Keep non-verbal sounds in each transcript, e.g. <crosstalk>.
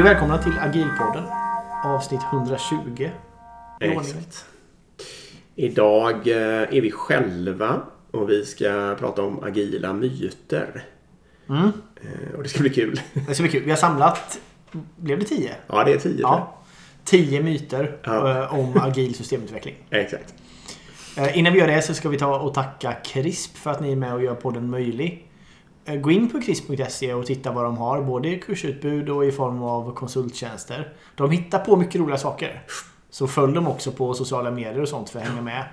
Hej och välkomna till Agilpodden. Avsnitt 120. Exakt. Idag eh, är vi själva och vi ska prata om agila myter. Mm. Eh, Och det ska bli kul. <laughs> Det ska bli kul. Vi har samlat, blev det 10? Ja, det är tio. Ja. 10 myter Ja. eh, om <laughs> agil systemutveckling. Exakt. Innan vi gör det så ska vi ta och tacka CRISP för att ni är med och gör podden möjlig. Eh, gå in på crisp.se och titta vad de har, både i kursutbud och i form av konsulttjänster. De hittar på mycket roliga saker. Så följ dem också på sociala medier och sånt för att hänga med.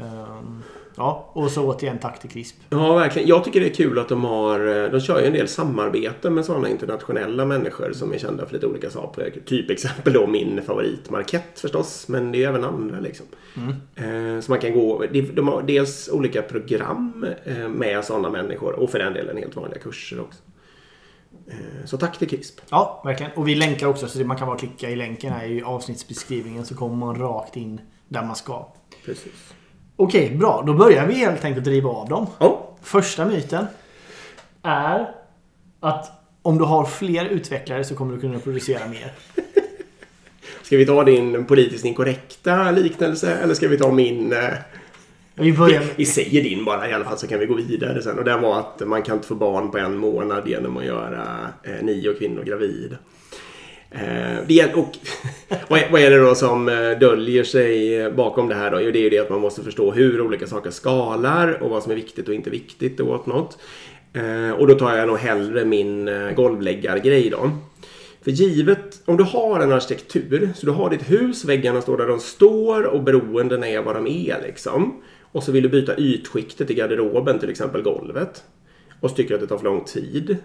Um, Ja, och så återigen tack till CRISP. Ja, verkligen. Jag tycker det är kul att de har... eh, De kör ju en del samarbeten med sådana internationella människor som är kända för lite olika saker. Typ exempel då min favorit Marquette förstås. Men det är ju även andra liksom. Eh, Så man kan gå... de- har dels olika program eh, med sådana människor och för den delen helt vanliga kurser också. Så tack till CRISP. Ja, verkligen. Och vi länkar också så man kan bara klicka i länken här i avsnittsbeskrivningen så kommer man rakt in där man ska. Precis. Okej, bra. Då börjar vi helt enkelt driva av dem. Ja, Första myten är att om du har fler utvecklare så kommer du kunna producera mer. <laughs> Ska vi ta din politiskt inkorrekta liknelse eller ska vi ta min... eh, Vi börjar <laughs> vi säger din bara i alla fall så kan vi gå vidare sen. Och den var att man kan inte få barn på en månad genom att göra eh, nio kvinnor gravida. Eh, det <laughs> är, och, vad, är, det då som eh, döljer sig eh, bakom det här då? Jo, det är ju det att man måste förstå hur olika saker skalar och vad som är viktigt och inte viktigt åt något. Eh, och då tar jag nog hellre min golvläggargrej då. För givet, om du har en arkitektur, så du har ditt hus, väggarna står där de står och beroendena är vad de är liksom. Och så vill du byta ytskiktet i garderoben, till exempel golvet. Och så tycker du att det tar för lång tid.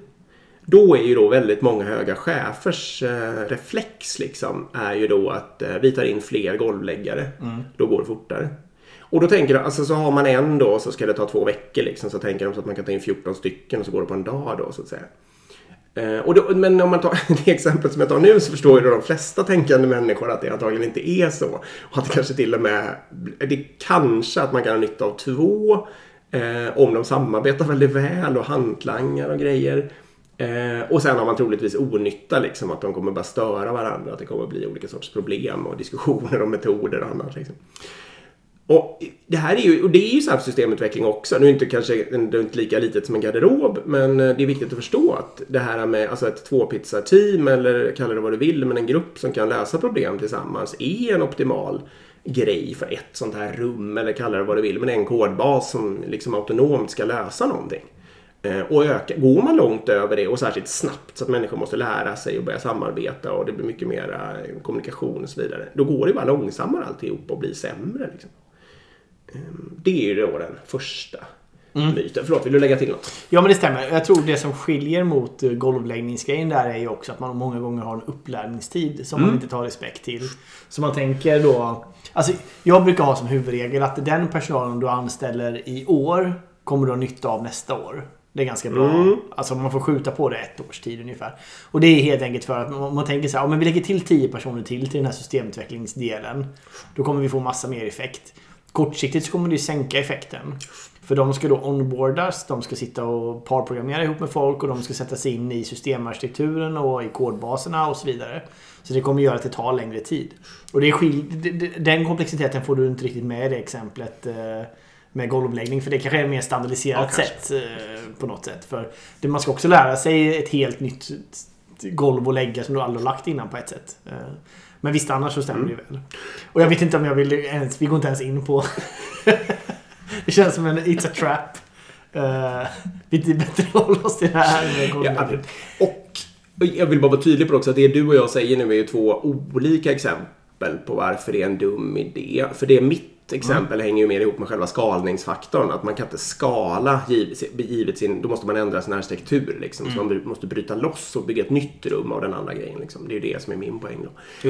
Då är ju då väldigt många höga chefers eh, reflex liksom, är ju då att eh, vi tar in fler golvläggare. Då går det fortare. Och då tänker de, alltså så har man en då så ska det ta två veckor liksom. Så tänker de så att man kan ta in 14 stycken och så går det på en dag då så att säga. Eh, och då, men om man tar <laughs> det exemplet som jag tar nu så förstår ju då de flesta tänkande människor att det antagligen inte är så. Och att det kanske till och med, det kanske att man kan ha nytta av två. Eh, om de samarbetar väldigt väl och hantlangar och grejer. Eh, och sen har man troligtvis onytta liksom att de kommer bara störa varandra. Att det kommer bli olika sorts problem och diskussioner om metoder och annat. Liksom. Och det här är ju, och det är ju så här för systemutveckling också. Nu är det inte kanske det är inte lika litet som en garderob, men eh, det är viktigt att förstå att det här med alltså ett tvåpizzateam, eller kalla det vad du vill, men en grupp som kan lösa problem tillsammans är en optimal grej för ett sånt här rum eller kalla det vad du vill, men en kodbas som liksom autonomt ska lösa någonting. Eh, Och öka, går man långt över det och särskilt snabbt så att människor måste lära sig och börja samarbeta och det blir mycket mer eh, kommunikation och så vidare. Då går det bara långsammare alltihop och blir sämre. Liksom. Ehm, Det är ju då den första myten. Förlåt, vill du lägga till något? Ja men det stämmer. Jag tror det som skiljer mot eh, golvläggningsgrejen där är ju också att man många gånger har en upplärningstid som man inte tar respekt till. Så man tänker då... Alltså jag brukar ha som huvudregel att den personalen du anställer i år kommer du ha nytta av nästa år. Det är ganska bra. Alltså man får skjuta på det ett års tid ungefär. Och det är helt enkelt för att man, man tänker så här, ja, men vi lägger till 10 personer till till den här systemutvecklingsdelen. Då kommer vi få massa mer effekt. Kortsiktigt så kommer det sänka effekten. För de ska då onboardas, de ska sitta och parprogrammera ihop med folk och de ska sätta sig in i systemarkitekturen och i kodbaserna och så vidare. Så det kommer göra att det tar längre tid. Och det är den komplexiteten får du inte riktigt med i det exemplet eh, med golvläggning. För det kanske är ett mer standardiserat Ja, sätt eh, på något sätt. För det, man ska också lära sig ett helt nytt golv att lägga som du aldrig har lagt innan på ett sätt. Eh, Men visst annars så stämmer det ju väl. Och jag vet inte om jag vill ens, vi går inte ens in på <laughs> Det känns som en It's a trap. Uh, vi är bättre att hålla oss till det här med Ja, och och jag vill bara vara tydlig på det också att det du och jag säger nu är ju två olika exempel på varför det är en dum idé. För det mitt exempel hänger ju mer ihop med själva skalningsfaktorn. Att man kan inte skala givet, sin... Då måste man ändra sin arkitektur liksom. Så man måste bryta loss och bygga ett nytt rum av den andra grejen. Liksom. Det är ju det som är min poäng.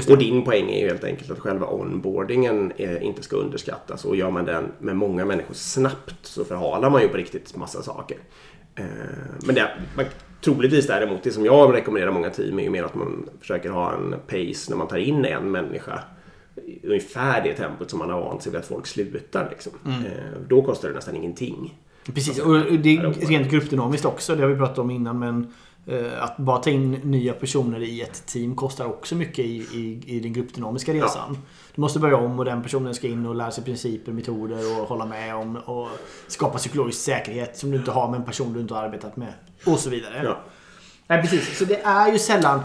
Och din poäng är ju helt enkelt att själva onboardingen eh, inte ska underskattas. Och gör man den med många människor snabbt så förhalar man ju på riktigt massa saker. Eh, Men det, man, troligtvis däremot, det som jag rekommenderar många team är ju mer att man försöker ha en pace när man tar in en människa. Ungefär det tempot som man har vant sig vid att folk slutar. Liksom. Eh, Då kostar det nästan ingenting. Precis, och det är rent gruppdynamiskt också. Det har vi pratat om innan. Men eh, att bara ta in nya personer i ett team kostar också mycket i, i, i den gruppdynamiska resan. Du måste börja om och den personen ska in och lära sig principer, metoder och hålla med om och skapa psykologisk säkerhet som du inte har med en person du inte har arbetat med. Och så vidare. Ja. Nej, precis. Så det är ju sällan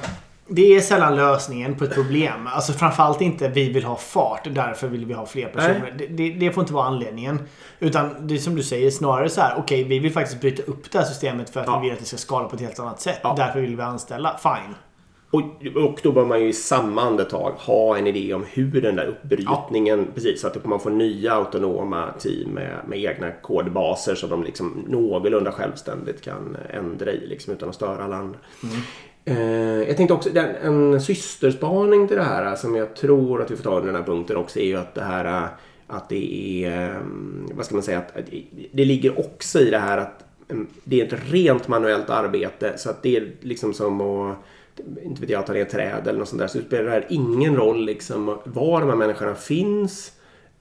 det är sällan lösningen på ett problem. Alltså framförallt inte vi vill ha fart, därför vill vi ha fler personer. Det, det, det, får inte vara anledningen. Utan det är som du säger, snarare så här, okej okay, vi vill faktiskt bryta upp det här systemet för att ja. vi vill att det ska skala på ett helt annat sätt. Ja. Därför vill vi anställa. Fine. Och, och då bör man ju i samma andetag ha en idé om hur den där uppbrytningen, ja. precis, så att man får nya autonoma team med, med egna kodbaser som de liksom någorlunda självständigt kan ändra i liksom, utan att störa alla andra. Mm. Eh, jag tänkte också, den, en systerspaning till det här eh, som jag tror att vi får ta under den här punkten också är ju att det här eh, att det är, eh, vad ska man säga, att, det ligger också i det här att mm, det är ett rent manuellt arbete så att det är liksom som att inte vet jag, ta ner träd eller något sånt där. Så det spelar ingen roll liksom var de här människorna finns.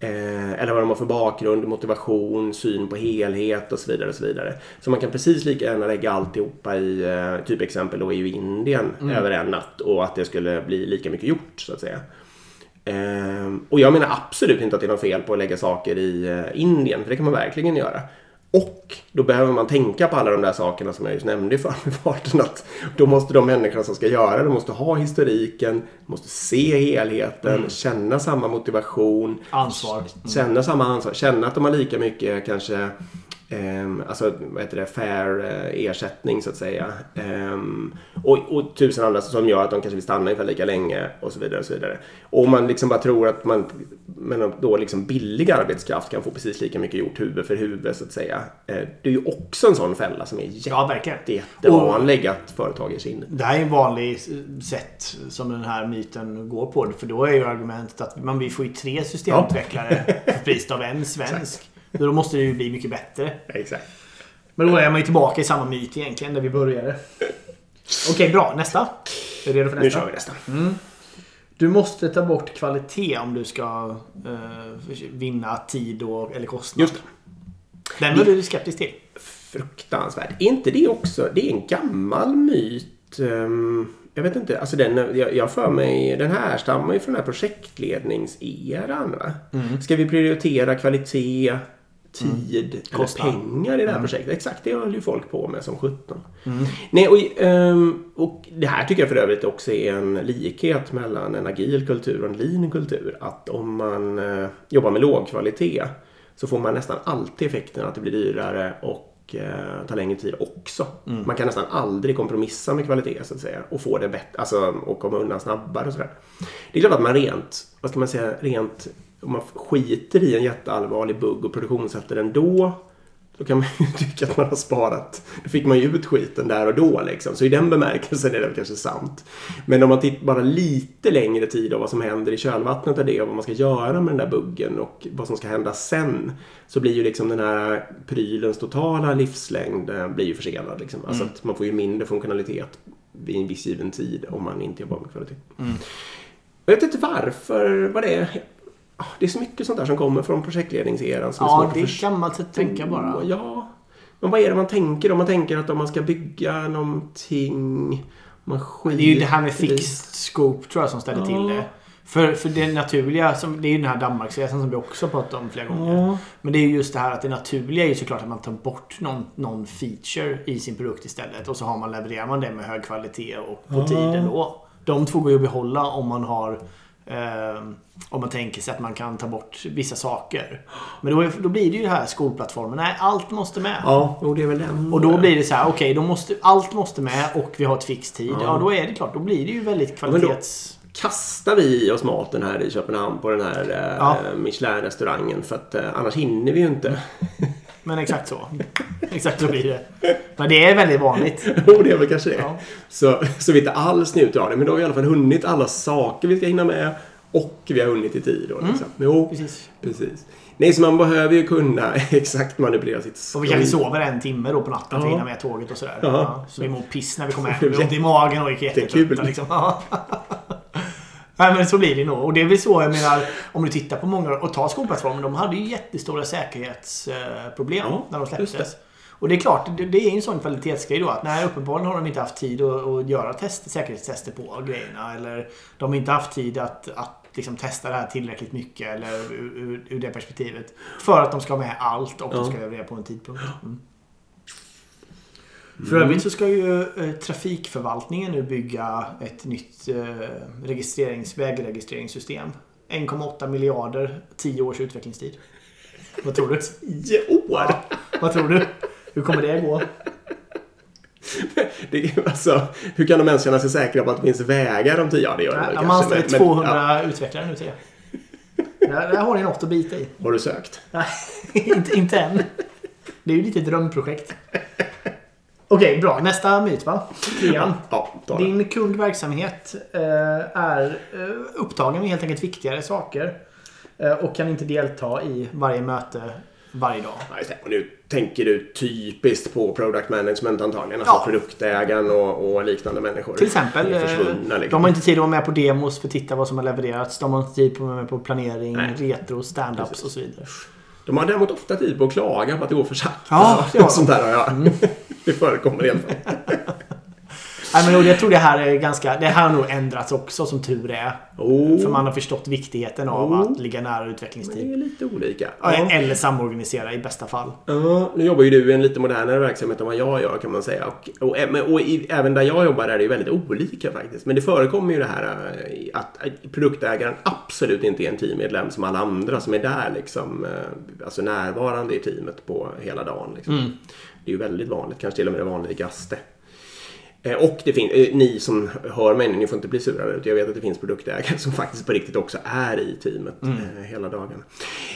Eh, eller vad de har för bakgrund, motivation, syn på helhet och så vidare. Och så vidare. Så man kan precis lika gärna lägga alltihopa i, eh, typ exempel då i Indien mm. över en natt och att det skulle bli lika mycket gjort så att säga. Eh, och jag menar absolut inte att det är något fel på att lägga saker i eh, Indien, för det kan man verkligen göra. Och då behöver man tänka på alla de där sakerna som jag just nämnde i förbifarten. Att då måste de människorna som ska göra det måste ha historiken, måste se helheten, mm. känna samma motivation. Ansvar. Mm. Känna samma ansvar. Känna att de har lika mycket kanske Um, alltså vad heter det, fair uh, ersättning så att säga. Um, och, och tusen andra som gör att de kanske vill stanna ungefär lika länge och så vidare. Och så vidare. Och man liksom bara tror att man men då liksom billig arbetskraft kan få precis lika mycket gjort huvud för huvud så att säga. Uh, det är ju också en sån fälla som är jätte, ja, verkligen. jättevanlig att företag ger sig in Det här är en vanlig sätt som den här myten går på. För då är ju argumentet att man får ju tre systemutvecklare ja. för priset av en svensk. <laughs> Då måste det ju bli mycket bättre. Exakt. Men då är man ju tillbaka i samma myt egentligen, där vi började. Okej, okay, bra. Nästa. Är du redo för nästa? Nu kör vi nästa. Mm. Du måste ta bort kvalitet om du ska uh, vinna tid och, eller kostnad. Just det. Den var du skeptisk till. Fruktansvärt. Är inte det också... Det är en gammal myt. Um, jag vet inte. Alltså den, jag, jag för mig... Den här stammar ju från den här projektledningseran. Va? Mm. Ska vi prioritera kvalitet tid mm. eller pengar i det här mm. projektet. Exakt, det höll ju folk på med som 17. Mm. Nej, och, ehm, och det här tycker jag för övrigt också är en likhet mellan en agil kultur och en lean kultur. Att om man eh, jobbar med låg kvalitet så får man nästan alltid effekten att det blir dyrare och eh, tar längre tid också. Mm. Man kan nästan aldrig kompromissa med kvalitet så att säga och få det bättre, alltså och komma undan snabbare och sådär. Det är klart att man rent, vad ska man säga, rent om man skiter i en jätteallvarlig bugg och produktionssätter den då då kan man ju <laughs> tycka att man har sparat. Då fick man ju ut skiten där och då liksom. Så i den bemärkelsen är det kanske sant. Men om man tittar bara lite längre tid av vad som händer i kölvattnet av det och vad man ska göra med den där buggen och vad som ska hända sen. Så blir ju liksom den här prylens totala livslängd eh, blir ju försenad. Liksom. Alltså mm. att man får ju mindre funktionalitet vid en viss given tid om man inte jobbar med kvalitet. Mm. Jag vet inte varför, vad det är. Ah, det är så mycket sånt där som kommer från projektledningseran. Som ja, är det är ett gammalt sätt att tänka bara. Ja. Men vad är det man tänker om man tänker att om man ska bygga någonting... Man det är ju det här med fixed scope tror jag som ställer ja. till det. För, för det naturliga, som, det är ju den här Danmarksresan som vi också pratat om flera gånger. Ja. Men det är ju just det här att det naturliga är ju såklart att man tar bort någon, någon feature i sin produkt istället. Och så har man, levererar man det med hög kvalitet och på ja. tiden då. De två går ju att behålla om man har om man tänker sig att man kan ta bort vissa saker. Men då, då blir det ju det här skolplattformen. Nej, allt måste med. Ja, och det är väl den. Och då blir det så här, okej, okay, måste, allt måste med och vi har ett fix tid. Ja. ja. då är det klart. Då blir det ju väldigt kvalitets... Ja, kastar vi i oss maten här i Köpenhamn på den här eh, ja. Michelin-restaurangen. För att eh, annars hinner vi ju inte. <laughs> Men exakt så. Exakt så blir det. Men det är väldigt vanligt. Jo, det är väl kanske det. Ja. Så, så vi inte alls njuter av det. Men då har vi i alla fall hunnit alla saker vi ska hinna med. Och vi har hunnit i tid. Då, mm. liksom. mm. Jo, precis. precis. Nej, så man behöver ju kunna <laughs> exakt manipulera sitt Och vi kanske sover en timme då på natten ja. för att hinna med tåget och sådär. Ja. Så vi mår piss när vi kommer hem. <laughs> Vi har ont i magen och är jättetrötta. Liksom. <laughs> Nej men så blir det nog. Och det är väl så jag menar om du tittar på många och tar skolplattformen. De hade ju jättestora säkerhetsproblem ja, när de släpptes. Och det är klart, det, är ju en sån kvalitetsgrej då att nej, uppenbarligen har de inte haft tid att, att göra test, säkerhetstester på grejerna. Eller de har inte haft tid att, att liksom testa det här tillräckligt mycket eller ur, ur, ur det perspektivet. För att de ska ha med allt och de ska leverera på en tidpunkt. Mm. För övrigt så ska ju eh, trafikförvaltningen nu bygga ett nytt eh, registrerings, vägregistreringssystem. 1,8 miljarder, 10 års utvecklingstid. Vad tror du? 10 år? Ja, vad tror du? Hur kommer det gå? Det, alltså, hur kan de ens känna sig säkra på att det finns vägar om 10 år? Det gör de väl De kanske, anställer men- men, 200 utvecklare nu till det. Där, där har ni något att bita i. ja, Har du sökt? Nej, <laughs> inte, inte än. Det är ju lite drömprojekt. Okej, bra. Nästa myt va? Trean. Ja. Din kundverksamhet eh, är eh, upptagen med helt enkelt viktigare saker. Eh, och kan inte delta i varje möte varje dag. Och nu tänker du typiskt på product management antagligen. Alltså Ja. produktägaren och, och liknande människor. Till exempel. Eh, liksom. De har inte tid att vara med på demos för att titta vad som har levererats. De har inte tid att vara med på planering, Nej. retro, stand-ups och så vidare. De har däremot ofta tid på att klaga på att det går för sakta. Ja. <laughs> Sånt där har jag. Det förekommer i alla fall. <laughs> Nej, men jag tror det här är ganska... Det här har nog ändrats också som tur är. Oh, För man har förstått viktigheten av Oh. att ligga nära det utvecklingstid. är lite olika. Ja. Eller samorganisera i bästa fall. Ja, nu jobbar ju du i en lite modernare verksamhet än vad jag gör kan man säga. Och, och, men- och i, även där jag jobbar är det ju väldigt olika faktiskt. Men det förekommer ju det här eh, att att produktägaren absolut inte är en teammedlem som alla andra som är där liksom. eh, Alltså närvarande i teamet på hela dagen. Liksom. Det är ju väldigt vanligt, kanske till och med det vanligaste. Eh, Och det finns, eh, ni som hör mig, ni får inte bli sura där ute. Jag vet att det finns produktägare som faktiskt på riktigt också är i teamet eh, hela dagen.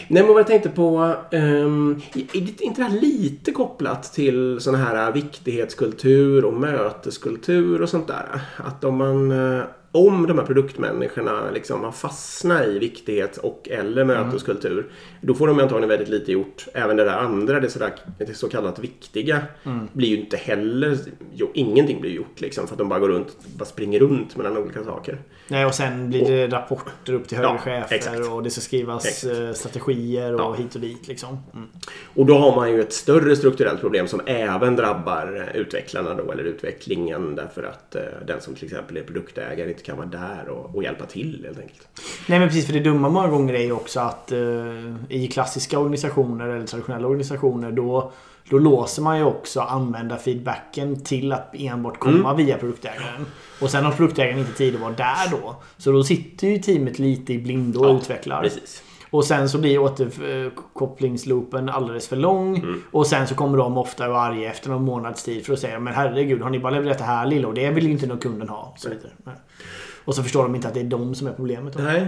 Nej men vad jag tänkte på, ehm, är inte det här lite kopplat till sån här viktighetskultur och möteskultur och sånt där? Att om man, om de här produktmänniskorna liksom har fastnat i viktighets och eller möteskultur, då får de antagligen väldigt lite gjort. Även det där andra, det, sådär, det så kallat viktiga, blir ju inte heller, jo, ingenting blir gjort liksom för att de bara går runt, bara springer runt mellan olika saker. Nej, och sen blir det rapporter upp till högre Ja, chefer exakt. och det ska skrivas Exakt. eh, strategier och Ja. hit och dit liksom. Mm. Och då har man ju ett större strukturellt problem som även drabbar utvecklarna då, eller utvecklingen därför att eh, den som till exempel är produktägare inte kan vara där och, och hjälpa till helt enkelt. Nej men precis, för det dumma många gånger är ju också att eh, i klassiska organisationer eller traditionella organisationer då, då låser man ju också använda feedbacken till att enbart komma Mm. via produktägaren. Och sen har produktägaren inte tid att vara där då. Så då sitter ju teamet lite i blindo och Ja, utvecklar. Precis. Och sen så blir återkopplingsloopen alldeles för lång. Mm. Och sen så kommer de ofta vara arga efter någon månads tid för att säga Men herregud, har ni bara levererat det här lilla och det vill ju inte någon kunden ha. Och, så vidare. Nej. och så förstår de inte att det är de som är problemet. Då. Nej.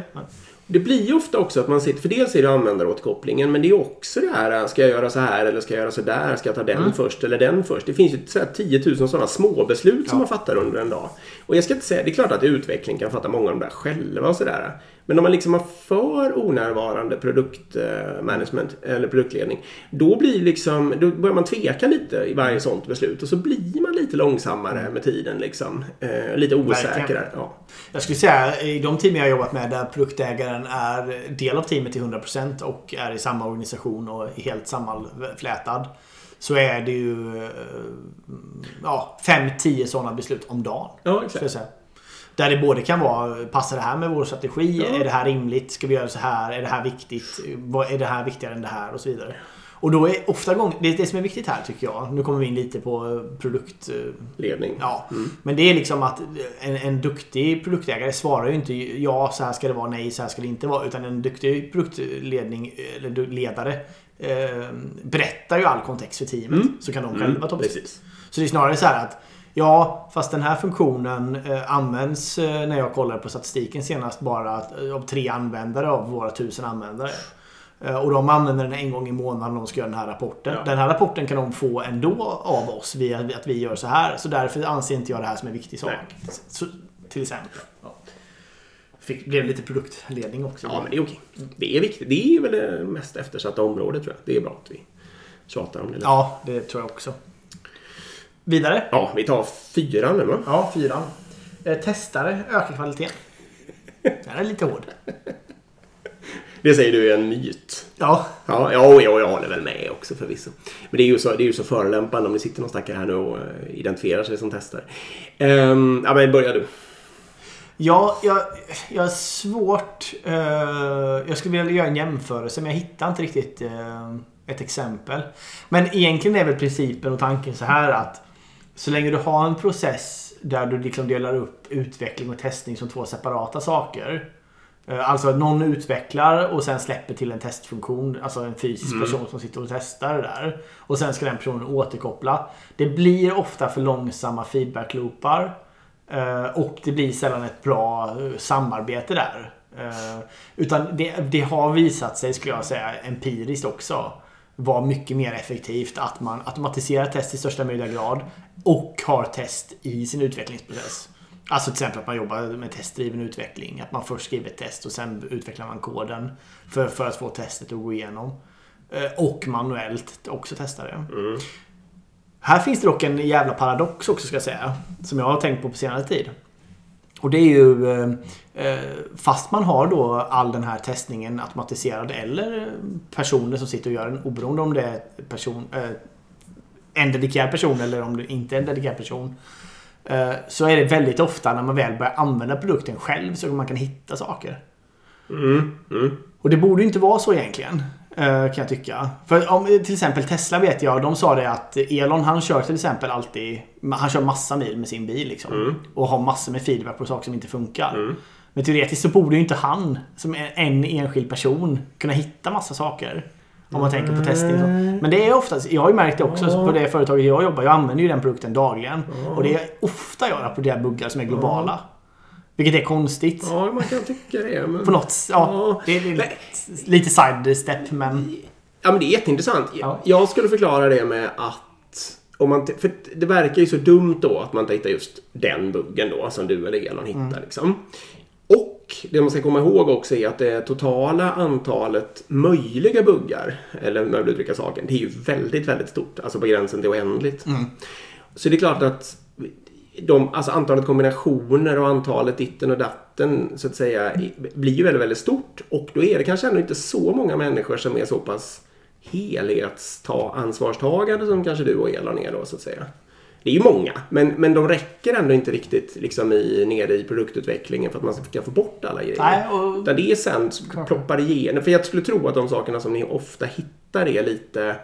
Det blir ju ofta också att man sitter, för dels är det användaråterkopplingen men det är också det här, ska jag göra så här eller ska jag göra så där? Ska jag ta den först eller den först? Det finns ju så här 10 000 sådana småbeslut som man fattar under en dag. Och jag ska inte säga, det är klart att utveckling kan fatta många av de där själva och sådär. Men om man liksom har för onärvarande produktmanagement eller produktledning, då blir liksom, då börjar man tveka lite i varje sånt beslut och så blir man lite långsammare med tiden liksom. Eh, lite osäkrare. Ja. Jag skulle säga i de team jag har jobbat med där produktägaren är del av teamet till 100% och är i samma organisation och helt sammanflätad. Så är det ju eh, ja, 5-10 sådana beslut om dagen. ja, exakt. Där det både kan vara, passar det här med vår strategi? Ja. Är det här rimligt? Ska vi göra så här? Är det här viktigt? Vad- Är det här viktigare än det här? Och så vidare. Och då är ofta gång, det, det som är viktigt här tycker jag, nu kommer vi in lite på eh, produkt... eh. Ja, men det är liksom att en, en duktig produktägare svarar ju inte ja, så här ska det vara, nej, så här ska det inte vara. Utan en duktig produktledning eller du- ledare eh, berättar ju all kontext för teamet. Så kan de själva ta beslut. Mm. Så det är snarare så här att Ja, fast den här funktionen eh, används eh, när jag kollar på statistiken senast bara eh, av tre användare av våra tusen användare. Och de använder den en gång i månaden om de ska göra den här rapporten. Ja. Den här rapporten kan de få ändå av oss via att vi gör så här. Så därför anser inte jag det här som en viktig sak. Så, till exempel. Ja. Fick, blev lite produktledning också. Ja, men det är okej. Det är viktigt. Det är väl det mest eftersatta området tror jag. Det är bra att vi tjatar om det lite. Ja, det tror jag också. Vidare. Ja, vi tar fyran nu va? Ja, fyran. Eh, testare ökar kvaliteten. Den är lite hård. Det säger du är en myt. Ja. Ja, ja, och jag, håller väl med också förvisso. Men det är ju så, det är ju så förolämpande om det sitter någon stackare här nu och eh, identifierar sig som testare. Um, ja, men börja du. Ja, jag, jag har svårt... eh, jag skulle vilja göra en jämförelse men jag hittar inte riktigt eh, ett exempel. Men egentligen är väl principen och tanken så här att så länge du har en process där du liksom delar upp utveckling och testning som två separata saker. Eh, Alltså att någon utvecklar och sen släpper till en testfunktion. Alltså en fysisk person som sitter och testar det där. Och sen ska den personen återkoppla. Det blir ofta för långsamma feedback-loopar. Eh, Och det blir sällan ett bra eh, samarbete där. Utan det, det har visat sig, skulle jag säga, empiriskt också vara mycket mer effektivt att man automatiserar test i största möjliga grad och har test i sin utvecklingsprocess. Alltså till exempel att man jobbar med testdriven utveckling. Att man först skriver ett test och sen utvecklar man koden för, för att få testet att gå igenom. Eh, Och manuellt också testa det. Här finns det dock en jävla paradox också ska jag säga. Som jag har tänkt på på senare tid. Och det är ju eh, eh, fast man har då all den här testningen automatiserad eller personer som sitter och gör den oberoende om det är person, eh, en dedikerad person eller om det inte är en dedikerad person. Så är det väldigt ofta när man väl börjar använda produkten själv så man kan hitta saker. Mm, mm. Och det borde inte vara så egentligen. Eh, Kan jag tycka. För om, till exempel Tesla vet jag, de sa det att Elon han kör till exempel alltid, han kör massa mil med sin bil liksom. Och har massor med feedback på saker som inte funkar. Men teoretiskt så borde ju inte han, som en- en enskild person, kunna hitta massa saker. Om man tänker på testing. och så. Men det är oftast, jag har ju märkt det också på det företaget jag jobbar. Jag använder ju den produkten dagligen. Och det är ofta jag rapporterar buggar som är globala. Vilket är konstigt. Ja, man kan tycka det. Men... På något ja, Ja. det är lite, lite sidestep men... Ja, men det är jätteintressant. Ja. Jag skulle förklara det med att om man, för det verkar ju så dumt då att man inte hittar just den buggen då som du eller Elon hittar. Mm. Liksom. Och det man ska komma ihåg också är att det totala antalet möjliga buggar, eller om jag vill uttrycka saken, det är ju väldigt, väldigt stort. Alltså på gränsen till oändligt. Mm. Så det är klart att de, alltså antalet kombinationer och antalet ditten och datten så att säga blir ju väldigt, väldigt stort. Och då är det kanske ändå inte så många människor som är så pass helhetsta ansvarstagande som kanske du och Elon är då så att säga. Det är ju många, men, men de räcker ändå inte riktigt liksom i, nere i produktutvecklingen för att man ska få bort alla grejer. Nej, och, Utan det är sen ploppar igenom. För jag skulle tro att de sakerna som ni ofta hittar är lite...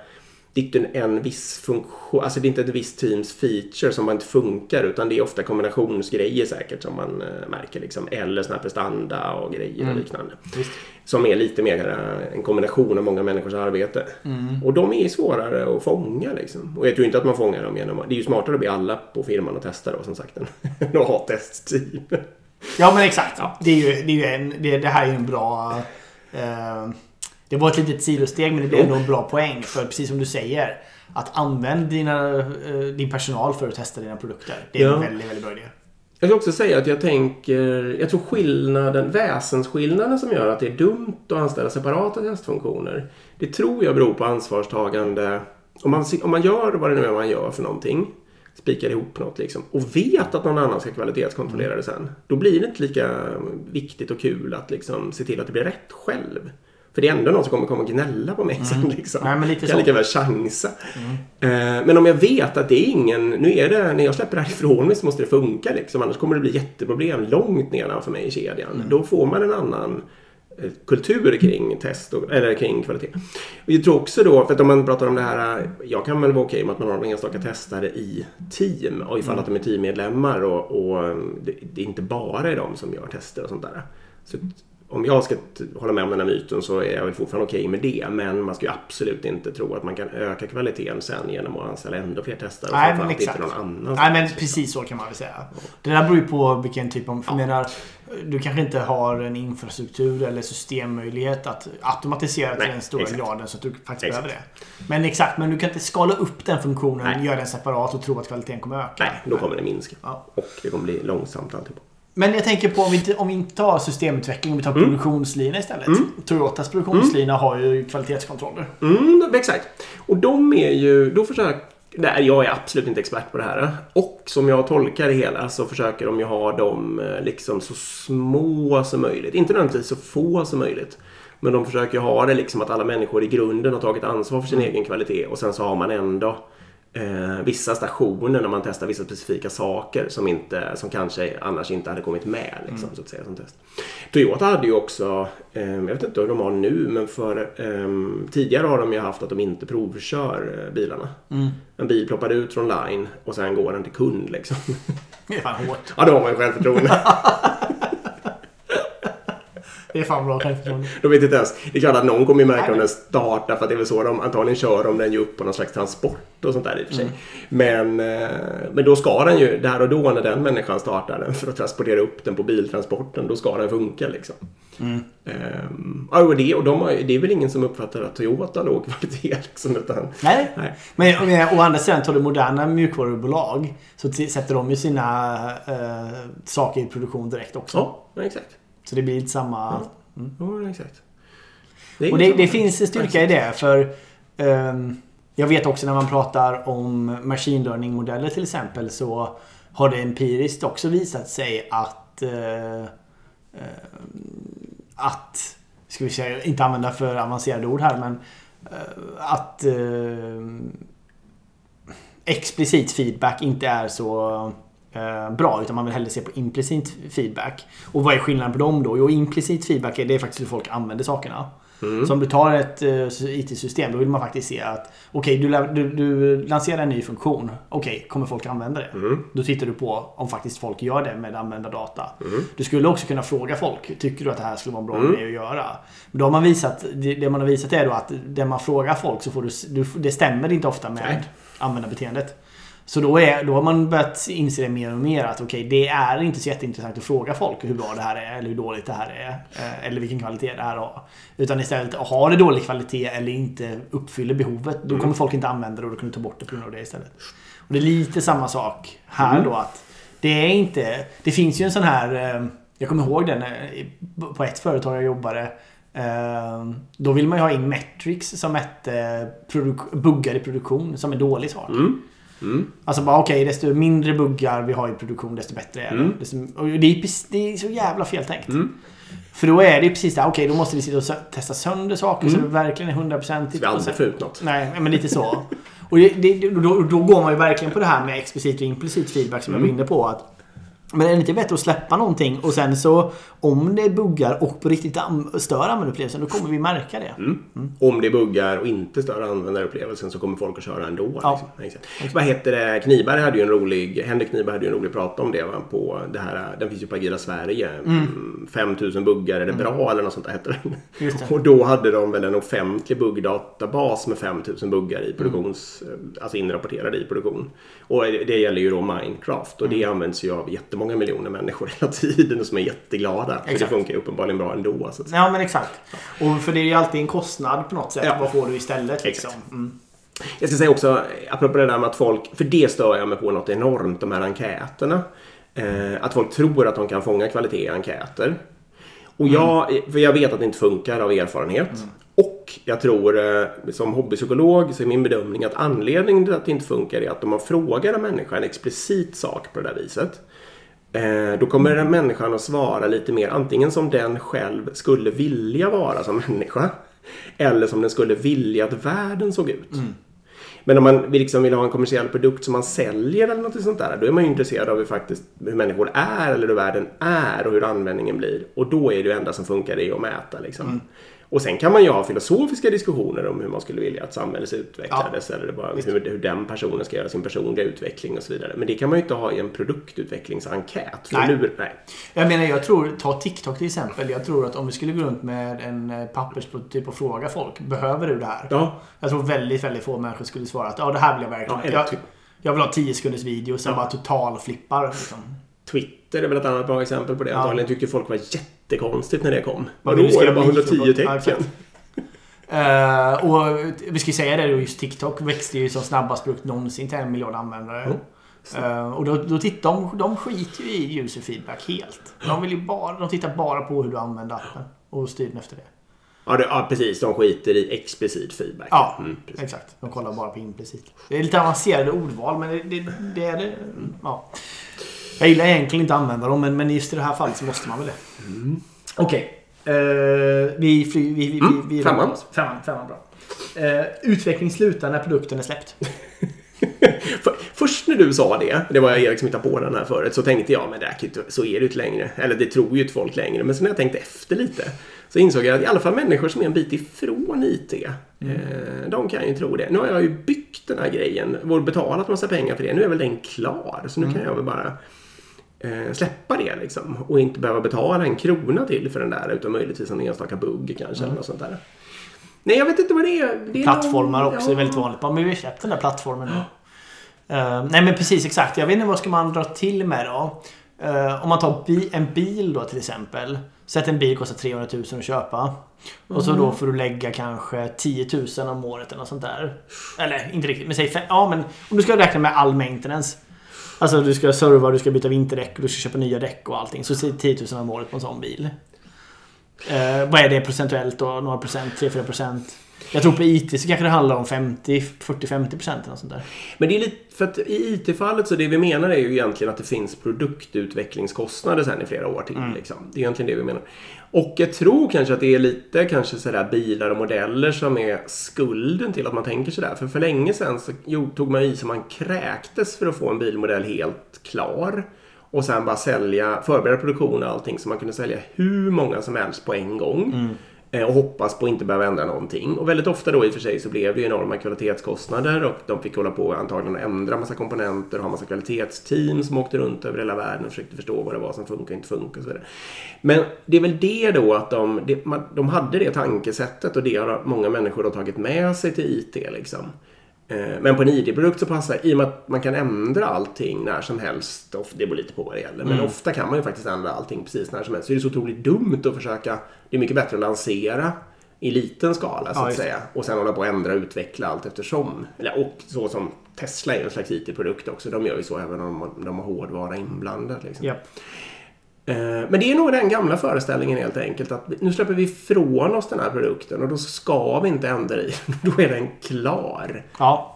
Det är inte en viss funktion, alltså det är inte ett visst teams feature som bara inte funkar utan det är ofta kombinationsgrejer säkert som man eh, märker liksom. Eller såna här prestanda och grejer och liknande. visst. Som är lite mer eh, en kombination av många människors arbete. Och de är svårare att fånga liksom. Och jag tror inte att man fångar dem genom. Det är ju smartare att be alla på firman att testa då som sagt än <laughs> att ha testteam. Ja men exakt. Det, är ju, det, är ju en, det, det här är ju en bra... Eh, det var ett litet sidosteg men det blev ändå en bra poäng. För precis som du säger. Att använd dina, eh, din personal för att testa dina produkter. Det är Ja. en väldigt, väldigt bra idé. Jag ska också säga att jag tänker, jag tror skillnaden, väsensskillnaden som gör att det är dumt att anställa separata testfunktioner. Det tror jag beror på ansvarstagande. Om man, om man gör vad det nu är man gör för någonting, spikar ihop något liksom, och vet att någon annan ska kvalitetskontrollera det sen. Då blir det inte lika viktigt och kul att liksom se till att det blir rätt själv. För det är ändå någon som kommer komma och gnälla på mig sen. Liksom. Nej, men lite jag kan lika väl chansa. Eh, Men om jag vet att det är ingen... Nu är det... När jag släpper det här ifrån mig så måste det funka liksom. Annars kommer det bli jätteproblem långt nedanför mig i kedjan. Då får man en annan eh, kultur kring test och, eller kring kvalitet. Och jag tror också då, för att om man pratar om det här, jag kan väl vara okej med att man har några enstaka testare i team och ifall att de är teammedlemmar och, och eh, det, det är inte bara är de som gör tester och sånt där. Så om jag ska hålla med om den här myten så är jag väl fortfarande okej med det. Men man ska ju absolut inte tro att man kan öka kvaliteten sen genom att anställa ändå fler testare. Nej, men exakt. inte någon annan. Nej men precis så kan man väl säga. Det där beror ju på vilken typ av... Jag menar, du kanske inte har en infrastruktur eller systemmöjlighet att automatisera till Nej, den stora exakt. graden så att du faktiskt Exakt. behöver det. Men exakt, men du kan inte skala upp den funktionen, Nej. göra den separat och tro att kvaliteten kommer öka. Nej, då kommer det minska. Ja. Och det kommer bli långsamt alltihop. Men jag tänker på om vi inte, om vi inte tar systemutveckling, om vi tar Mm. produktionslina istället. Toyotas produktionslina har ju kvalitetskontroller. Mm, exakt. Och de är ju, då försöker, nej jag är absolut inte expert på det här. Och som jag tolkar det hela så försöker de ju ha dem eh, liksom så små som möjligt. Inte nödvändigtvis så få som möjligt. Men de försöker ha det liksom att alla människor i grunden har tagit ansvar för sin Mm. egen kvalitet och sen så har man ändå eh, vissa stationer när man testar vissa specifika saker som, inte, som kanske annars inte hade kommit med. Liksom, Mm. så att säga, som test. Toyota hade ju också, eh, jag vet inte hur de har nu, men för, eh, tidigare har de ju haft att de inte provkör eh, bilarna. Mm. En bil ploppar ut från line och sen går den till kund. Liksom. Det är fan hårt. ja, då har man ju självförtroende. <laughs> Det är fan bra självförtroende. <laughs> De vet inte ens. Det är klart att någon kommer ju märka om den startar för att det är väl så de antagligen kör om den ju upp på någon slags transport och sånt där i och för sig. Men, eh, men då ska den ju, där och då när den människan startar den för att transportera upp den på biltransporten, då ska den funka liksom. Ehm, ja, och det, och de har, ju- det är väl ingen som uppfattar att Toyota har låg kvalitet liksom. Utan, Nej. nej. Men men å andra sidan tar du moderna mjukvarubolag så sätter de ju sina eh, saker i produktion direkt också. Ja, exakt. Så det blir lite samma... Ja, exakt. Det Och det, det finns en styrka i det för ehm, jag vet också när man pratar om machine learning-modeller till exempel så har det empiriskt också visat sig att eh, att ska vi säga, inte använda för avancerade ord här men eh, att eh, explicit feedback inte är så bra utan man vill hellre se på implicit feedback. Och vad är skillnaden på dem då? Jo, implicit feedback är det faktiskt hur folk använder sakerna. Så om du tar ett eh, IT-system då vill man faktiskt se att okej, du, lä- du, du lanserar en ny funktion. Okej, kommer folk använda det? Då tittar du på om faktiskt folk gör det med användardata. Du skulle också kunna fråga folk. Tycker du att det här skulle vara en bra grej att göra? Men då har man visat, det, man har visat är då att det man frågar folk så får du, du det stämmer inte ofta med Nej. användarbeteendet. Så då, är, då har man börjat inse det mer och mer att okej, det är inte så jätteintressant att fråga folk hur bra det här är eller hur dåligt det här är. eh, Eller vilken kvalitet det här har. Utan istället, har det dålig kvalitet eller inte uppfyller behovet, då kommer folk inte använda det och då kan du ta bort det på grund av det istället. Och det är lite samma sak här då att det är inte... Det finns ju en sån här... eh, Jag kommer ihåg den eh, på ett företag jag jobbade. Då vill man ju ha in metrics som mätte buggar i produktion som är dålig sak. Mm. Mm. Alltså bara okej, desto mindre buggar vi har i produktion desto bättre är det. Mm. Desto, och det, är, det är så jävla fel tänkt. Mm. För då är det precis där, okej då måste vi sitta och sö- testa sönder saker så Mm. det verkligen är hundraprocentigt. Ska vi aldrig få ut något? Nej, men lite så. Och det, det, då, då går man ju verkligen på det här med explicit och implicit feedback som jag var Mm. inne på. Att, men är det inte bättre att släppa någonting och sen så om det buggar och på riktigt stör användarupplevelsen då kommer vi märka det. Mm. Om det buggar och inte stör användarupplevelsen så kommer folk att köra ändå. Ja. Liksom. Exakt. Vad heter det? Kniberg hade ju en rolig, Henrik Kniberg hade ju en rolig prata om det. Va? På det här, den finns ju på Agila Sverige. Mm. 5000 buggar, är det bra? Eller något sånt där hette den. Mm. Det. <laughs> Och då hade de väl en offentlig buggdatabas med 5000 buggar Mm. i produktions, alltså inrapporterade i produktion. Och det gäller ju då Minecraft och Mm. det används ju av jättemånga miljoner människor hela tiden och som är jätteglada. För det Exakt. funkar ju uppenbarligen bra ändå. Så. Ja men exakt. Och för det är ju alltid en kostnad på något sätt. Ja. Vad får du istället liksom? Exakt. Mm. Jag ska säga också, apropå det där med att folk, för det stör jag mig på något enormt, de här enkäterna. Eh, att folk tror att de kan fånga kvalitet i enkäter. Och jag, för jag vet att det inte funkar av erfarenhet. Och jag tror, eh, som hobbypsykolog, så är min bedömning att anledningen till att det inte funkar är att om man frågar en människa en explicit sak på det där viset. Eh, då kommer den människan att svara lite mer antingen som den själv skulle vilja vara som <laughs> människa. Eller som den skulle vilja att världen såg ut. Men om man liksom vill ha en kommersiell produkt som man säljer eller något sånt där. Då är man ju intresserad av hur, faktiskt, hur människor är eller hur världen är och hur användningen blir. Och då är det ju enda som funkar det att mäta. Liksom. Och sen kan man ju ha filosofiska diskussioner om hur man skulle vilja att samhället utvecklades. Eller det bara, hur, hur den personen ska göra sin personliga utveckling och så vidare. Men det kan man ju inte ha i en produktutvecklingsenkät. Nej. Lur, nej. Jag menar, jag tror, ta TikTok till exempel. Jag tror att om vi skulle gå runt med en eh, pappersprototyp och fråga folk. Behöver du det här? Ja, Jag tror väldigt, väldigt få människor skulle svara att ja, det här vill jag verkligen. Ja, eller jag, typ- jag vill ha 10 sekunders video som Ja. bara total flippar. Liksom. Twitter är väl ett annat bra exempel på det. Ja. Antagligen tyckte folk var jättekonstigt när det kom. Man Och då vill är det bara skriva 110 mikro- Ja, tecken. Eh, och vi ska ju säga det då, just TikTok växte ju som snabbast brukt någonsin till en miljard användare. Mm. Eh, och då, då tittar de, de skiter ju i user feedback helt. De, vill ju bara, de tittar bara på hur du använder appen och styr den efter det. Ja, det, ja, precis. De skiter i explicit feedback. Ja, Mm, exakt. De kollar bara på implicit. Det är lite avancerade ordval, men det, det, det är det. Ja. Jag gillar egentligen inte att använda dem, men, men just i det här fallet så måste man väl det. Mm. Okej. Eh, vi, fly, vi, vi, Mm, vi, vi femman. Femman, femman bra. Eh, utveckling slutar när produkten är släppt. <laughs> För, först när du sa det, det var jag Erik som hittade på den här förut, så tänkte jag men det här, så är det ju inte längre. Eller det tror ju inte folk längre. Men sen när jag tänkte efter lite så insåg jag att i alla fall människor som är en bit ifrån IT, Mm. eh, de kan ju tro det. Nu har jag ju byggt den här grejen och betalat massa pengar för det. Nu är väl den klar. Så nu Mm. kan jag väl bara eh, släppa det liksom. Och inte behöva betala en krona till för den där utan möjligtvis en enstaka bugg kanske. Eller något sånt där. Nej, jag vet inte vad det är. Det är Plattformar någon- också är ja. väldigt vanligt. Men vi har släppt den där plattformen nu. Eh, nej men precis exakt. Jag vet inte vad ska man dra till med då? Eh, om man tar bi- en bil då till exempel. Säg att en bil kostar 300 000 att köpa. Och så då får du lägga kanske 10 000 om året eller något sånt där. Eller inte riktigt, men säg Ja men om du ska räkna med all maintenance. Alltså du ska serva, du ska byta vinterdäck du ska köpa nya däck och allting. Så säg 10 000 om året på en sån bil. Eh, vad är det procentuellt då? Några procent? 3-4 procent? Jag tror på IT så kanske det handlar om 50, 40-50 procent eller sånt där. Men det är lite, för att i IT-fallet så det vi menar är ju egentligen att det finns produktutvecklingskostnader sen i flera år till. Liksom. Det är egentligen det vi menar. Och jag tror kanske att det är lite kanske sådär bilar och modeller som är skulden till att man tänker sådär. För för länge sedan så tog man i så man kräktes för att få en bilmodell helt klar. Och sen bara sälja, förbereda produktion och allting så man kunde sälja hur många som helst på en gång. Mm. Eh, och hoppas på att inte behöva ändra någonting. Och väldigt ofta då i och för sig så blev det ju enorma kvalitetskostnader och de fick hålla på antagligen att ändra massa komponenter och ha massa kvalitetsteam som åkte runt över hela världen och försökte förstå vad det var som funkar och inte funkar och så vidare. Men det är väl det då att de, de hade det tankesättet och det har många människor då tagit med sig till IT liksom. Eh, Men på en ID-produkt så passar i och med att man kan ändra allting när som helst. Det beror lite på vad det gäller. Men ofta kan man ju faktiskt ändra allting precis när som helst. Så det är så otroligt dumt att försöka. Det är mycket bättre att lansera i liten skala så Ja, att säga. Och sen hålla på att ändra och utveckla allt eftersom. Eller, och så som Tesla är en slags IT-produkt också. De gör ju så även om de, har hårdvara inblandad. Liksom. Ja. Eh, Men det är nog den gamla föreställningen helt enkelt att nu släpper vi ifrån oss den här produkten och då ska vi inte ändra i <laughs> Då är den klar. ja.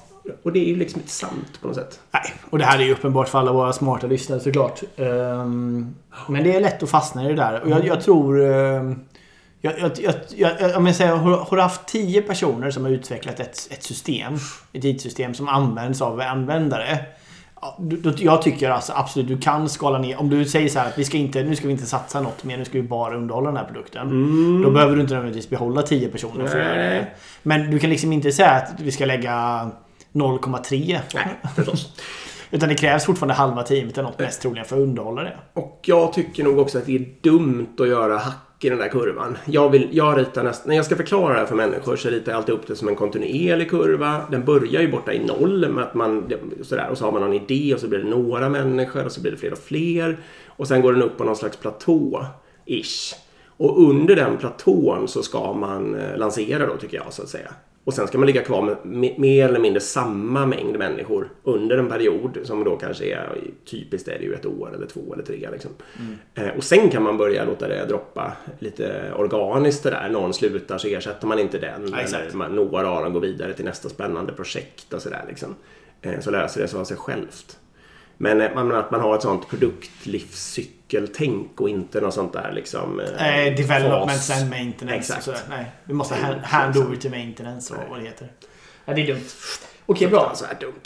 Och det är ju liksom inte sant på något sätt. Nej, och det här är ju uppenbart för alla våra smarta lyssnare såklart. Ehm, men det är lätt att fastna i det där. Och jag, jag tror... ehm, jag, jag, jag, jag, om jag säger, har, har du haft 10 personer som har utvecklat ett, ett system, ett IT-system som används av användare. Ja, Jag tycker alltså absolut du kan skala ner. Om du säger så här att vi ska inte, nu ska vi inte satsa något mer, nu ska vi bara underhålla den här produkten. Då behöver du inte nödvändigtvis behålla 10 personer för att göra det. Men du kan liksom inte säga att vi ska lägga 0,3. Nej, förstås. <laughs> Utan det krävs fortfarande halva teamet eller något mest troligen för att underhålla det. Och jag tycker nog också att det är dumt att göra hack i den där kurvan. Jag, vill, jag ritar nästan, när jag ska förklara det här för människor så ritar jag alltid upp det som en kontinuerlig kurva. Den börjar ju borta i noll med att man sådär och så har man någon idé och så blir det några människor och så blir det fler och fler. Och sen går den upp på någon slags platå, ish. Och under den platån så ska man eh, lansera då tycker jag så att säga. Och sen ska man ligga kvar med me- mer eller mindre samma mängd människor under en period som då kanske är typiskt är det ju ett år eller två eller tre. Liksom. Eh, och sen kan man börja låta det droppa lite organiskt det där. Någon slutar så ersätter man inte den. Ja, exakt. eller man, några av dem går vidare till nästa spännande projekt och sådär. Liksom. Eh, så löser det sig av sig självt. Men eh, man, att man har ett sånt produktlivscykeltänk och inte något sånt där liksom... eh, development fas. and maintenance. Exakt. Och sådär. Nej, vi måste hand, hand over to maintenance och vad det heter. Ja, det är dumt. Okej, bra. Fruktansvärt dumt.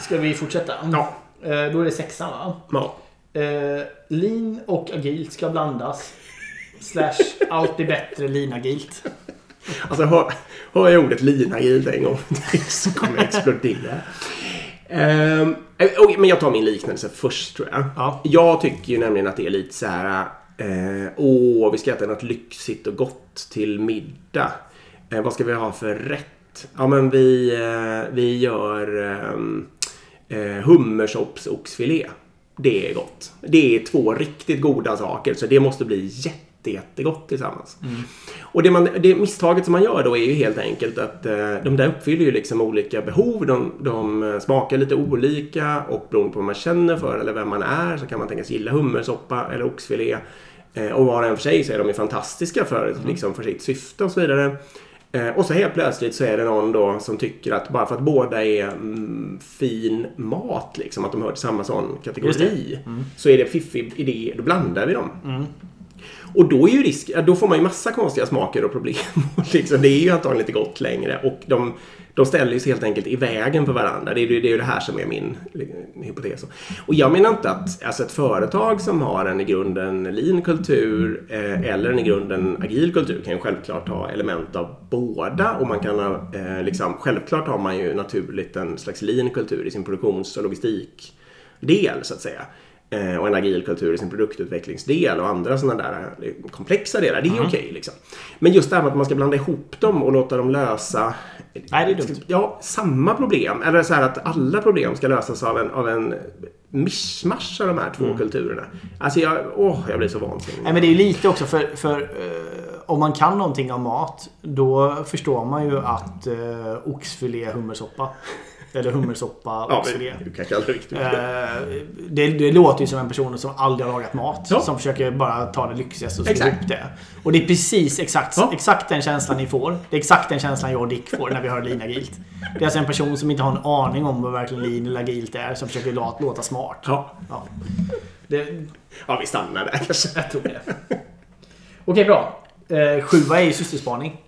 Ska vi fortsätta? Ja. Eh, då är det sexan va? ja. Eh, lean och agilt ska blandas. Slash allt är bättre lean agilt. Alltså hör, hör jag ordet linagilt en gång så kommer jag explodera. Ehm, okej, men jag tar min liknelse först tror jag. Ja. Jag tycker ju nämligen att det är lite så här. Eh, åh, vi ska äta något lyxigt och gott till middag. Eh, vad ska vi ha för rätt? Ja, men vi, eh, vi gör ehm, eh, hummersopps oxfilé. Det är gott. Det är två riktigt goda saker, så det måste bli jätte, jättegott tillsammans. Och det, man, det misstaget som man gör då är ju helt enkelt att eh, de där uppfyller ju liksom olika behov. De, de eh, smakar lite olika och beroende på vad man känner för eller vem man är så kan man tänkas gilla hummersoppa eller oxfilé. Eh, och var och en för sig så är de ju fantastiska för, liksom, för sitt syfte och så vidare. Eh, och så helt plötsligt så är det någon då som tycker att bara för att båda är mm, fin mat, liksom, att de hör till samma sån kategori, så är det fiffig idé, då blandar vi dem. Och då är ju risk, då får man ju massa konstiga smaker och problem. <laughs> liksom, det är ju antagligen inte gott längre. Och de, de ställer sig helt enkelt i vägen för varandra. Det är, det är ju det här som är min hypotes. Och jag menar inte att alltså ett företag som har en i grunden lean kultur eh, eller en i grunden agil kultur kan ju självklart ha element av båda. Och man kan ha, eh, liksom, självklart har man ju naturligt en slags lean kultur i sin produktions och logistikdel så att säga. Eh, och en agil kultur i sin produktutvecklingsdel och andra sådana där eh, komplexa delar. Det är mm. okej. Okay, liksom. Men just det här med att man ska blanda ihop dem och låta dem lösa Nej, det är dumt. Ja, samma problem. Eller så här att alla problem ska lösas av en, av en mischmasch av de här två mm. kulturerna. Alltså jag, åh, jag blir så vansinnig. Nej, men det är ju lite också för, för uh, om man kan någonting om mat då förstår man ju att uh, oxfilé hummersoppa eller hummersoppa ja, oxfilé. Du kan kalla det riktigt. Eh, det, det låter ju som en person som aldrig har lagat mat. Ja. Som försöker bara ta det lyxigaste och slå upp det. Och det är precis exakt, ja. exakt den känslan ni får. Det är exakt den känslan jag och Dick får när vi hör lean agilt. Det är alltså en person som inte har en aning om vad verkligen lean eller agilt är. Som försöker låta, låta smart. Ja. Ja. Det... ja, vi stannar där kanske. Jag tror det. Okej, bra. Eh, sjua är ju systerspaning.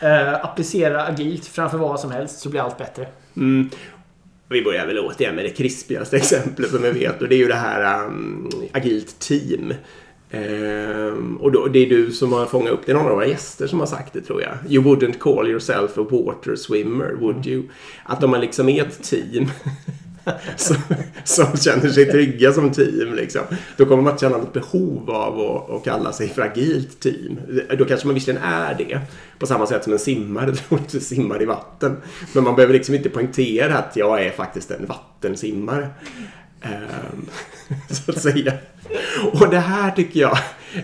Eh, applicera agilt framför vad som helst så blir allt bättre. Mm. Vi börjar väl återigen med det krispigaste exemplet som jag vet och det är ju det här um, agilt team. Um, och då, det är du som har fångat upp det. är någon av våra gäster som har sagt det tror jag. You wouldn't call yourself a water swimmer, would you? Att om man liksom är ett team <laughs> <laughs> som, som känner sig trygga som team. Liksom. Då kommer man att känna något behov av att, att kalla sig för agilt team. Då kanske man visserligen är det. På samma sätt som en simmare <laughs> troligtvis simmar i vatten. Men man behöver liksom inte poängtera att jag är faktiskt en vattensimmare. Um, <laughs> så att säga. Och det här tycker jag,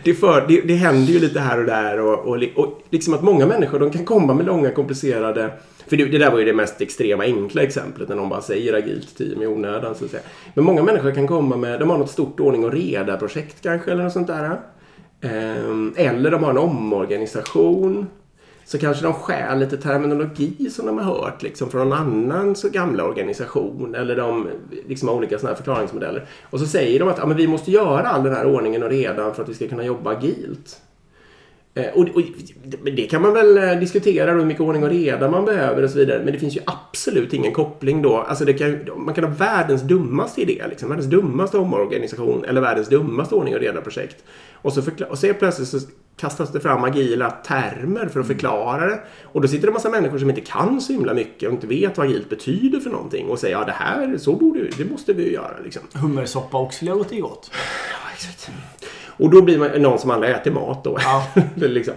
det, för, det, det händer ju lite här och där och, och, och liksom att många människor de kan komma med långa komplicerade för det, det, där var ju det mest extrema enkla exemplet när någon bara säger agilt team i onödan. Så att säga. Men många människor kan komma med, de har något stort ordning och reda projekt kanske eller något sånt där. Ehm, eller de har en omorganisation. Så kanske de skär lite terminologi som de har hört liksom, från någon annan så gamla organisation. Eller de liksom, har olika såna här förklaringsmodeller. Och så säger de att ja, men vi måste göra all den här ordningen och redan för att vi ska kunna jobba agilt. Eh, och, och, det kan man väl eh, diskutera hur mycket ordning och reda man behöver och så vidare. Men det finns ju absolut ingen koppling då. Alltså kan, man kan ha världens dummaste idé, liksom, världens dummaste omorganisation eller världens dummaste ordning och reda-projekt. Och så, och så plötsligt så kastas det fram agila termer för att förklara det. Och då sitter det en massa människor som inte kan så himla mycket och inte vet vad agilt betyder för någonting och säger ja det här, så borde vi, det måste vi ju göra. Liksom. Hummersoppa och oxfilé låter ju gott. Ja, exakt. Och då blir man någon som aldrig äter mat då. Ja. <laughs> liksom.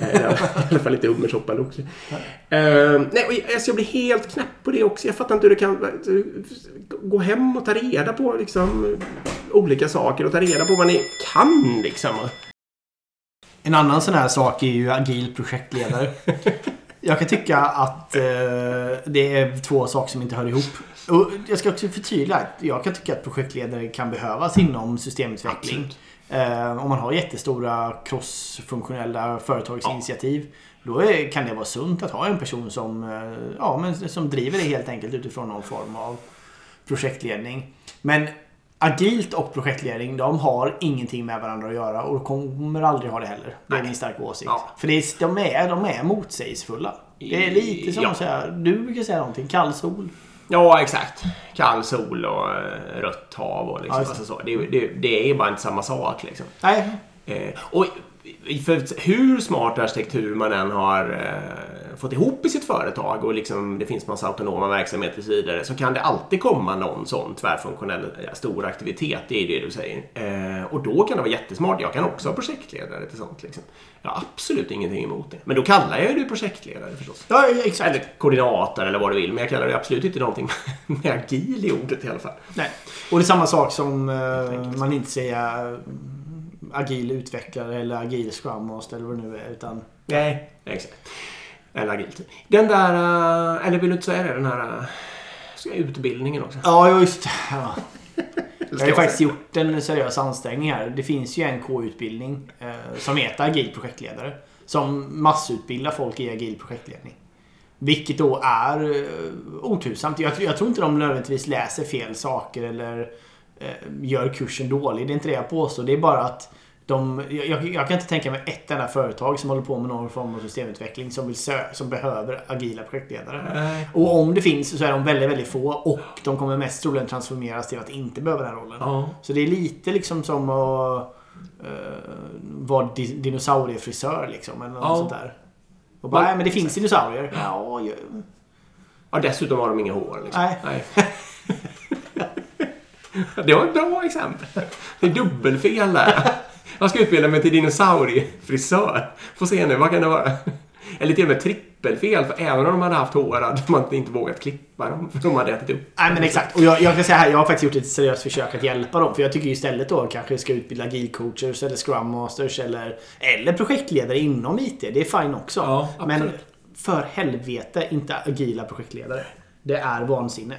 Eh, I alla fall lite hummersoppa eller också. Uh, nej, alltså jag blir helt knäpp på det också. Jag fattar inte hur det kan gå hem och ta reda på liksom, olika saker och ta reda på vad ni kan. Liksom. En annan sån här sak är ju agil projektledare. jag kan tycka att uh, det är två saker som inte hör ihop. Och jag ska också förtydliga att jag kan tycka att projektledare kan behövas inom systemutveckling. Absolut. Eh, om man har jättestora crossfunktionella företagsinitiativ. Ja. Då är, kan det vara sunt att ha en person som, eh, ja, men, som driver det helt enkelt utifrån någon form av projektledning. Men agilt och projektledning, de har ingenting med varandra att göra och kommer aldrig ha det heller. Det är min starka åsikt. Ja. För det är, de, är, de är motsägelsefulla. Det är lite som ja. att säga, du brukar säga någonting, kall sol. Ja, exakt. Kall sol och eh, rött hav och liksom. Ja, alltså så. Det, det, det är bara inte samma sak liksom. Nej. Eh, och för hur smart arkitektur man än har eh, fått ihop i sitt företag och liksom det finns massa autonoma verksamheter och så vidare så kan det alltid komma någon sån tvärfunktionell ja, stor aktivitet. Det är det du säger. Eh, och då kan det vara jättesmart. Jag kan också ha projektledare till sånt. Liksom. Jag har absolut ingenting emot det. Men då kallar jag det projektledare förstås. Ja, exakt. Eller koordinator eller vad du vill. Men jag kallar det absolut inte någonting <laughs> med agil i ordet i alla fall. Nej. Och det är samma sak som eh, man inte säger agil utvecklare eller agil scrum master eller vad det nu är. Utan... Nej, exakt. Eller agilt. Den där, eh, eller vill du inte säga det? Den här eh, utbildningen också. Ja, just ja. Jag har ju faktiskt gjort en seriös ansträngning här. Det finns ju en K-utbildning eh, som heter agil projektledare. Som massutbildar folk i agil projektledning. Vilket då är eh, otursamt. Jag, jag tror inte de nödvändigtvis läser fel saker eller eh, gör kursen dålig. Det är inte det jag påstår. Det är bara att de, jag, jag kan inte tänka mig ett enda företag som håller på med någon form av systemutveckling som, vill sö, som behöver agila projektledare. Nej. Och om det finns så är de väldigt, väldigt få och de kommer mest troligen transformeras till att inte behöva den rollen. Ja. Så det är lite liksom som att uh, vara di dinosauriefrisör liksom. Eller något Ja. sånt där. Och bara, Men- nej men det finns dinosaurier. Ja, ju- Ja, dessutom har de inga hår. Liksom. Nej. <laughs> det var ett bra exempel. Det är dubbelfel där. <laughs> Jag ska utbilda mig till dinosauriefrisör. Får se nu, vad kan det vara? Eller till och med trippelfel, för även om de hade haft hår hade man inte vågat klippa dem. För de hade ätit upp. Nej men exakt. Och jag, jag kan säga här, jag har faktiskt gjort ett seriöst försök att hjälpa dem. För jag tycker istället då kanske ska utbilda agilcoachers eller scrum masters eller, eller projektledare inom IT. Det är fine också. Ja, men för helvete inte agila projektledare. Det är vansinne.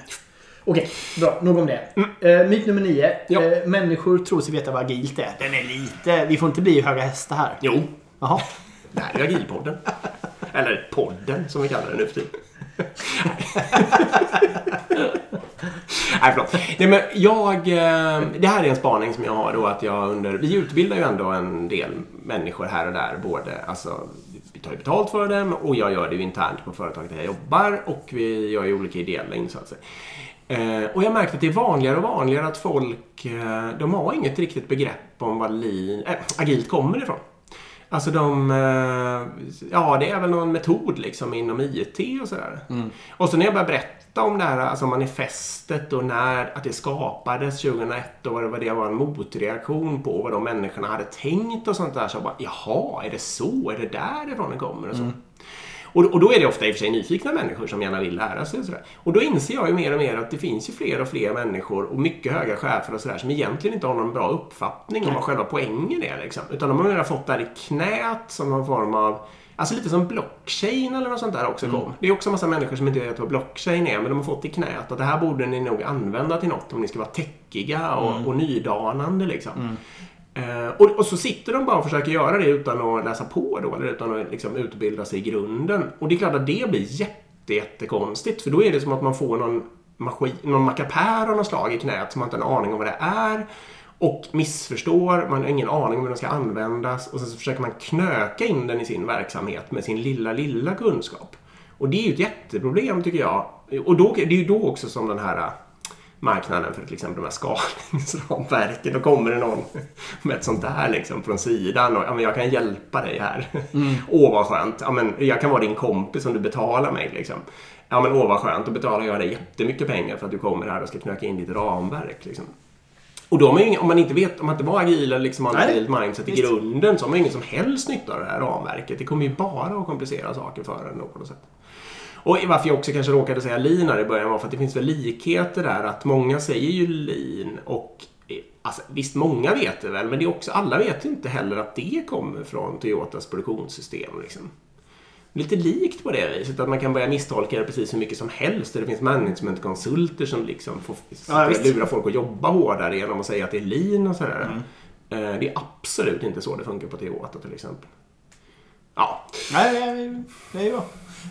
Okej, bra. Nog om det. Eh, myt nummer nio. Ja. Eh, människor tror sig veta vad agilt är. Den är lite... Vi får inte bli höga hästar här. Jo, Jaha. det här är Agilpodden. Eller podden, som vi kallar den nu för tiden. Nej, förlåt. Nej, men jag... eh, Det här är en spaning som jag har då att jag under... Vi utbildar ju ändå en del människor här och där. Både, alltså, vi tar ju betalt för dem och jag gör det ju internt på företaget där jag jobbar och vi gör ju olika ideella insatser. Eh, och jag märkte att det är vanligare och vanligare att folk, eh, de har inget riktigt begrepp om vad lean, äh, agilt kommer ifrån. Alltså de, eh, ja det är väl någon metod liksom inom IT och sådär. Och så när jag började berätta om det här alltså manifestet och när att det skapades 2001 och vad det, var en motreaktion på vad de människorna hade tänkt och sånt där. Så jag bara, jaha, är det så? Är det därifrån det kommer? Och så. Och, och då är det ofta i och för sig nyfikna människor som gärna vill lära sig. Och, sådär. och då inser jag ju mer och mer att det finns ju fler och fler människor och mycket höga chefer och sådär som egentligen inte har någon bra uppfattning om vad själva poängen är. Liksom. Utan de har mer fått det här i knät som någon form av Alltså lite som blockchain eller något sånt där också kom. Det är också en massa människor som inte vet vad blockchain är men de har fått i knät att det här borde ni nog använda till något om ni ska vara techiga och, och nydanande liksom. Eh, och, och så sitter de bara och försöker göra det utan att läsa på då, eller utan att liksom utbilda sig i grunden. Och det är klart att det blir jätte, jättekonstigt. För då är det som att man får någon, maskin, någon mackapär av något slag i knät som man inte har en aning om vad det är. Och missförstår, man har ingen aning om hur den ska användas. Och sen så försöker man knöka in den i sin verksamhet med sin lilla, lilla kunskap. Och det är ju ett jätteproblem tycker jag. Och då, det är ju då också som den här marknaden för till exempel de här skalningsramverken. Då kommer det någon med ett sånt där liksom från sidan och ja, men jag kan hjälpa dig här. <laughs> Åh vad skönt. Ja, men jag kan vara din kompis om du betalar mig. Liksom. Ja men åh vad skönt. Då betalar jag dig jättemycket pengar för att du kommer här och ska knöka in ditt ramverk. Liksom. Och då man om man inte vet, om man inte var agil eller liksom agilt mindset i visst. grunden så har man ju ingen som helst nytta av det här ramverket. Det kommer ju bara att komplicera saker för en då på något sätt. Och varför jag också kanske råkade säga lean här i början var för att det finns väl likheter där att många säger ju lean och eh, Alltså, visst, många vet det väl, men det är också, alla vet ju inte heller att det kommer från Toyotas produktionssystem. Liksom. Lite likt på det viset, att man kan börja misstolka det precis hur mycket som helst. Det finns managementkonsulter som liksom får Ja, lura folk att jobba hårdare genom att säga att det är lean och sådär. Eh, Det är absolut inte så det funkar på Toyota till exempel. Ja, Nej, det- är bra.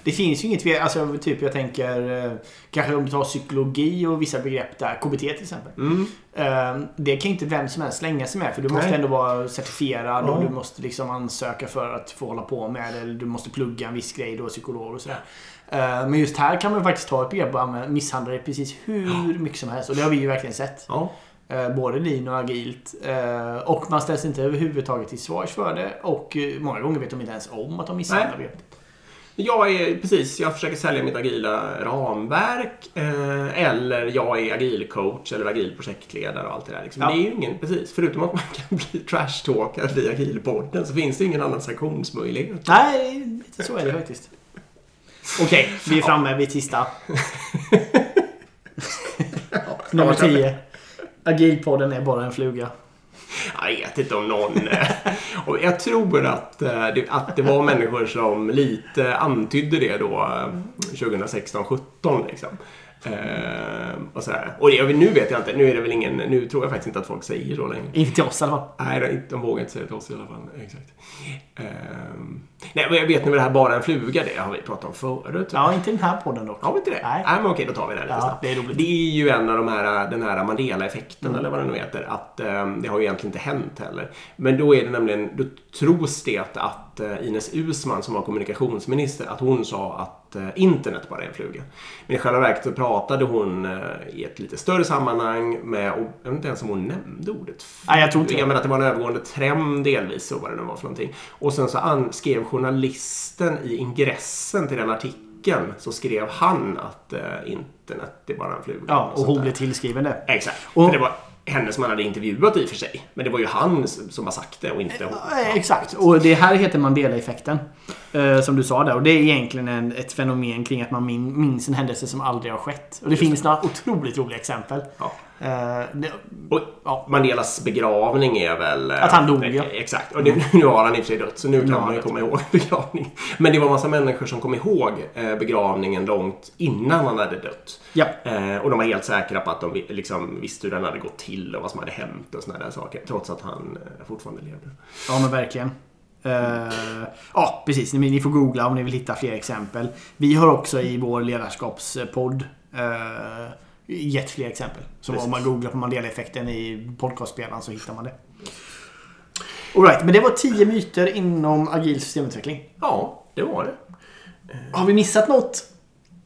Det finns ju inget, alltså typ jag tänker eh, kanske om du tar psykologi och vissa begrepp där, KBT till exempel. mm. Eh, Det kan inte vem som helst slänga sig med för du måste Nej. ändå vara certifierad Ja. och du måste liksom ansöka för att få hålla på med det. Eller du måste plugga en viss grej då, psykolog och sådär. Eh, Men just här kan man faktiskt ta ett begrepp och använda- misshandla det precis hur mycket som helst. Och det har vi ju verkligen sett. ja. Eh, Både lean och agilt. Och man ställs inte överhuvudtaget till svars för det. Och eh, många gånger vet de inte ens om att de misshandlar begreppet. Jag är precis, jag försöker sälja mitt agila ramverk eh, eller jag är agil coach eller agil projektledare och allt det där. Liksom. Ja. Det är ju ingen, precis, förutom att man kan <laughs> bli trashtalkad i agilpodden så finns det ingen annan sanktionsmöjlighet. Nej, lite så är det faktiskt. Okej, vi är framme vid sista. <laughs> Nummer 10. Agilpodden är bara en fluga. Jag vet inte om någon... eh, och jag tror att, eh, det, att det var människor som lite antydde det då eh, 2016-17 liksom. Eh, och sådär. Och det, nu vet jag inte. Nu är det väl ingen... Nu tror jag faktiskt inte att folk säger så längre. Inte till oss i alla fall. Nej, de, vågar inte säga det till oss i alla fall. Exakt. Ehm, nej, men jag vet nu det här bara en fluga, det har vi pratat om förut. Ja, inte den här podden dock. Har vi inte det? Nej. Nej men okej, då tar vi det lite Ja, snabbt. det är. Det är ju en av de här, den här Mandela-effekten Mm. eller vad det nu heter. Att ehm, det har ju egentligen inte hänt heller. Men då är det nämligen, då tros det att, eh, Ines Uusmann som var kommunikationsminister, att hon sa att internet bara är en fluga. Men i själva verket så pratade hon eh, i ett lite större sammanhang med, och jag vet inte ens om hon nämnde ordet Nej, jag tror inte jag menar att det var en övergående trend delvis, så vad det nu var för någonting. Och sen så an- skrev journalisten i ingressen till den artikeln så skrev han att eh, internet är bara en fluga. Ja, och sånt hon blev tillskriven det. Exakt. Och- För det var henne som han hade intervjuat i och för sig. Men det var ju han som har sagt det och inte hon. Exakt. Och det här heter Mandela-effekten. Eh, som du sa där. Och det är egentligen en, ett fenomen kring att man min, minns en händelse som aldrig har skett. Och det finns några otroligt roliga exempel. Ja. Eh, det, Och ja. Mandelas begravning är väl... eh, Att han dog, ja. Exakt. Och det, <laughs> nu har han i och för sig dött, så nu kan har man ju komma ihåg <laughs> begravningen. Men det var massa människor som kom ihåg eh, begravningen långt innan han hade dött. Ja. Eh, och de var helt säkra på att de liksom visste hur den hade gått till och vad som hade hänt och såna där saker. Trots att han eh, fortfarande levde. Ja, men verkligen. Eh, ja, precis. Ni, ni får googla om ni vill hitta fler exempel. Vi har också i vår ledarskapspodd uh, gett fler exempel. Så Precis. om man googlar på Mandela-effekten i podcastspelaren så hittar man det. All right, men det var 10 myter inom agil systemutveckling. Ja, det var det. Har vi missat något?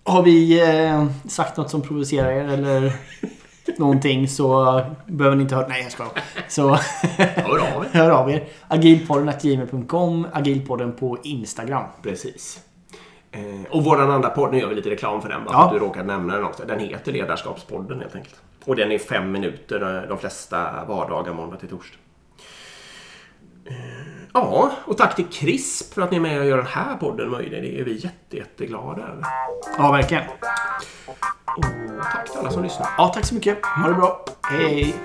Har vi eh, sagt något som provocerar er eller <laughs> någonting så behöver ni inte höra... Nej, jag ska. Så Hör av er. <laughs> hör av er. Agilpodden.gmail.com Agilpodden på Instagram. Precis. Eh, och våran andra podd, nu gör vi lite reklam för den bara Ja. att du råkade nämna den också. Den heter Ledarskapspodden helt enkelt. Och den är fem minuter eh, de flesta vardagar måndag till torsdag. Eh, Ja, och tack till CRISP för att ni är med och gör den här podden möjlig. Det är vi jätte, jätteglada över. Ja, verkligen. Och tack till alla som lyssnar. Ja, tack så mycket. Ha det bra. Hej.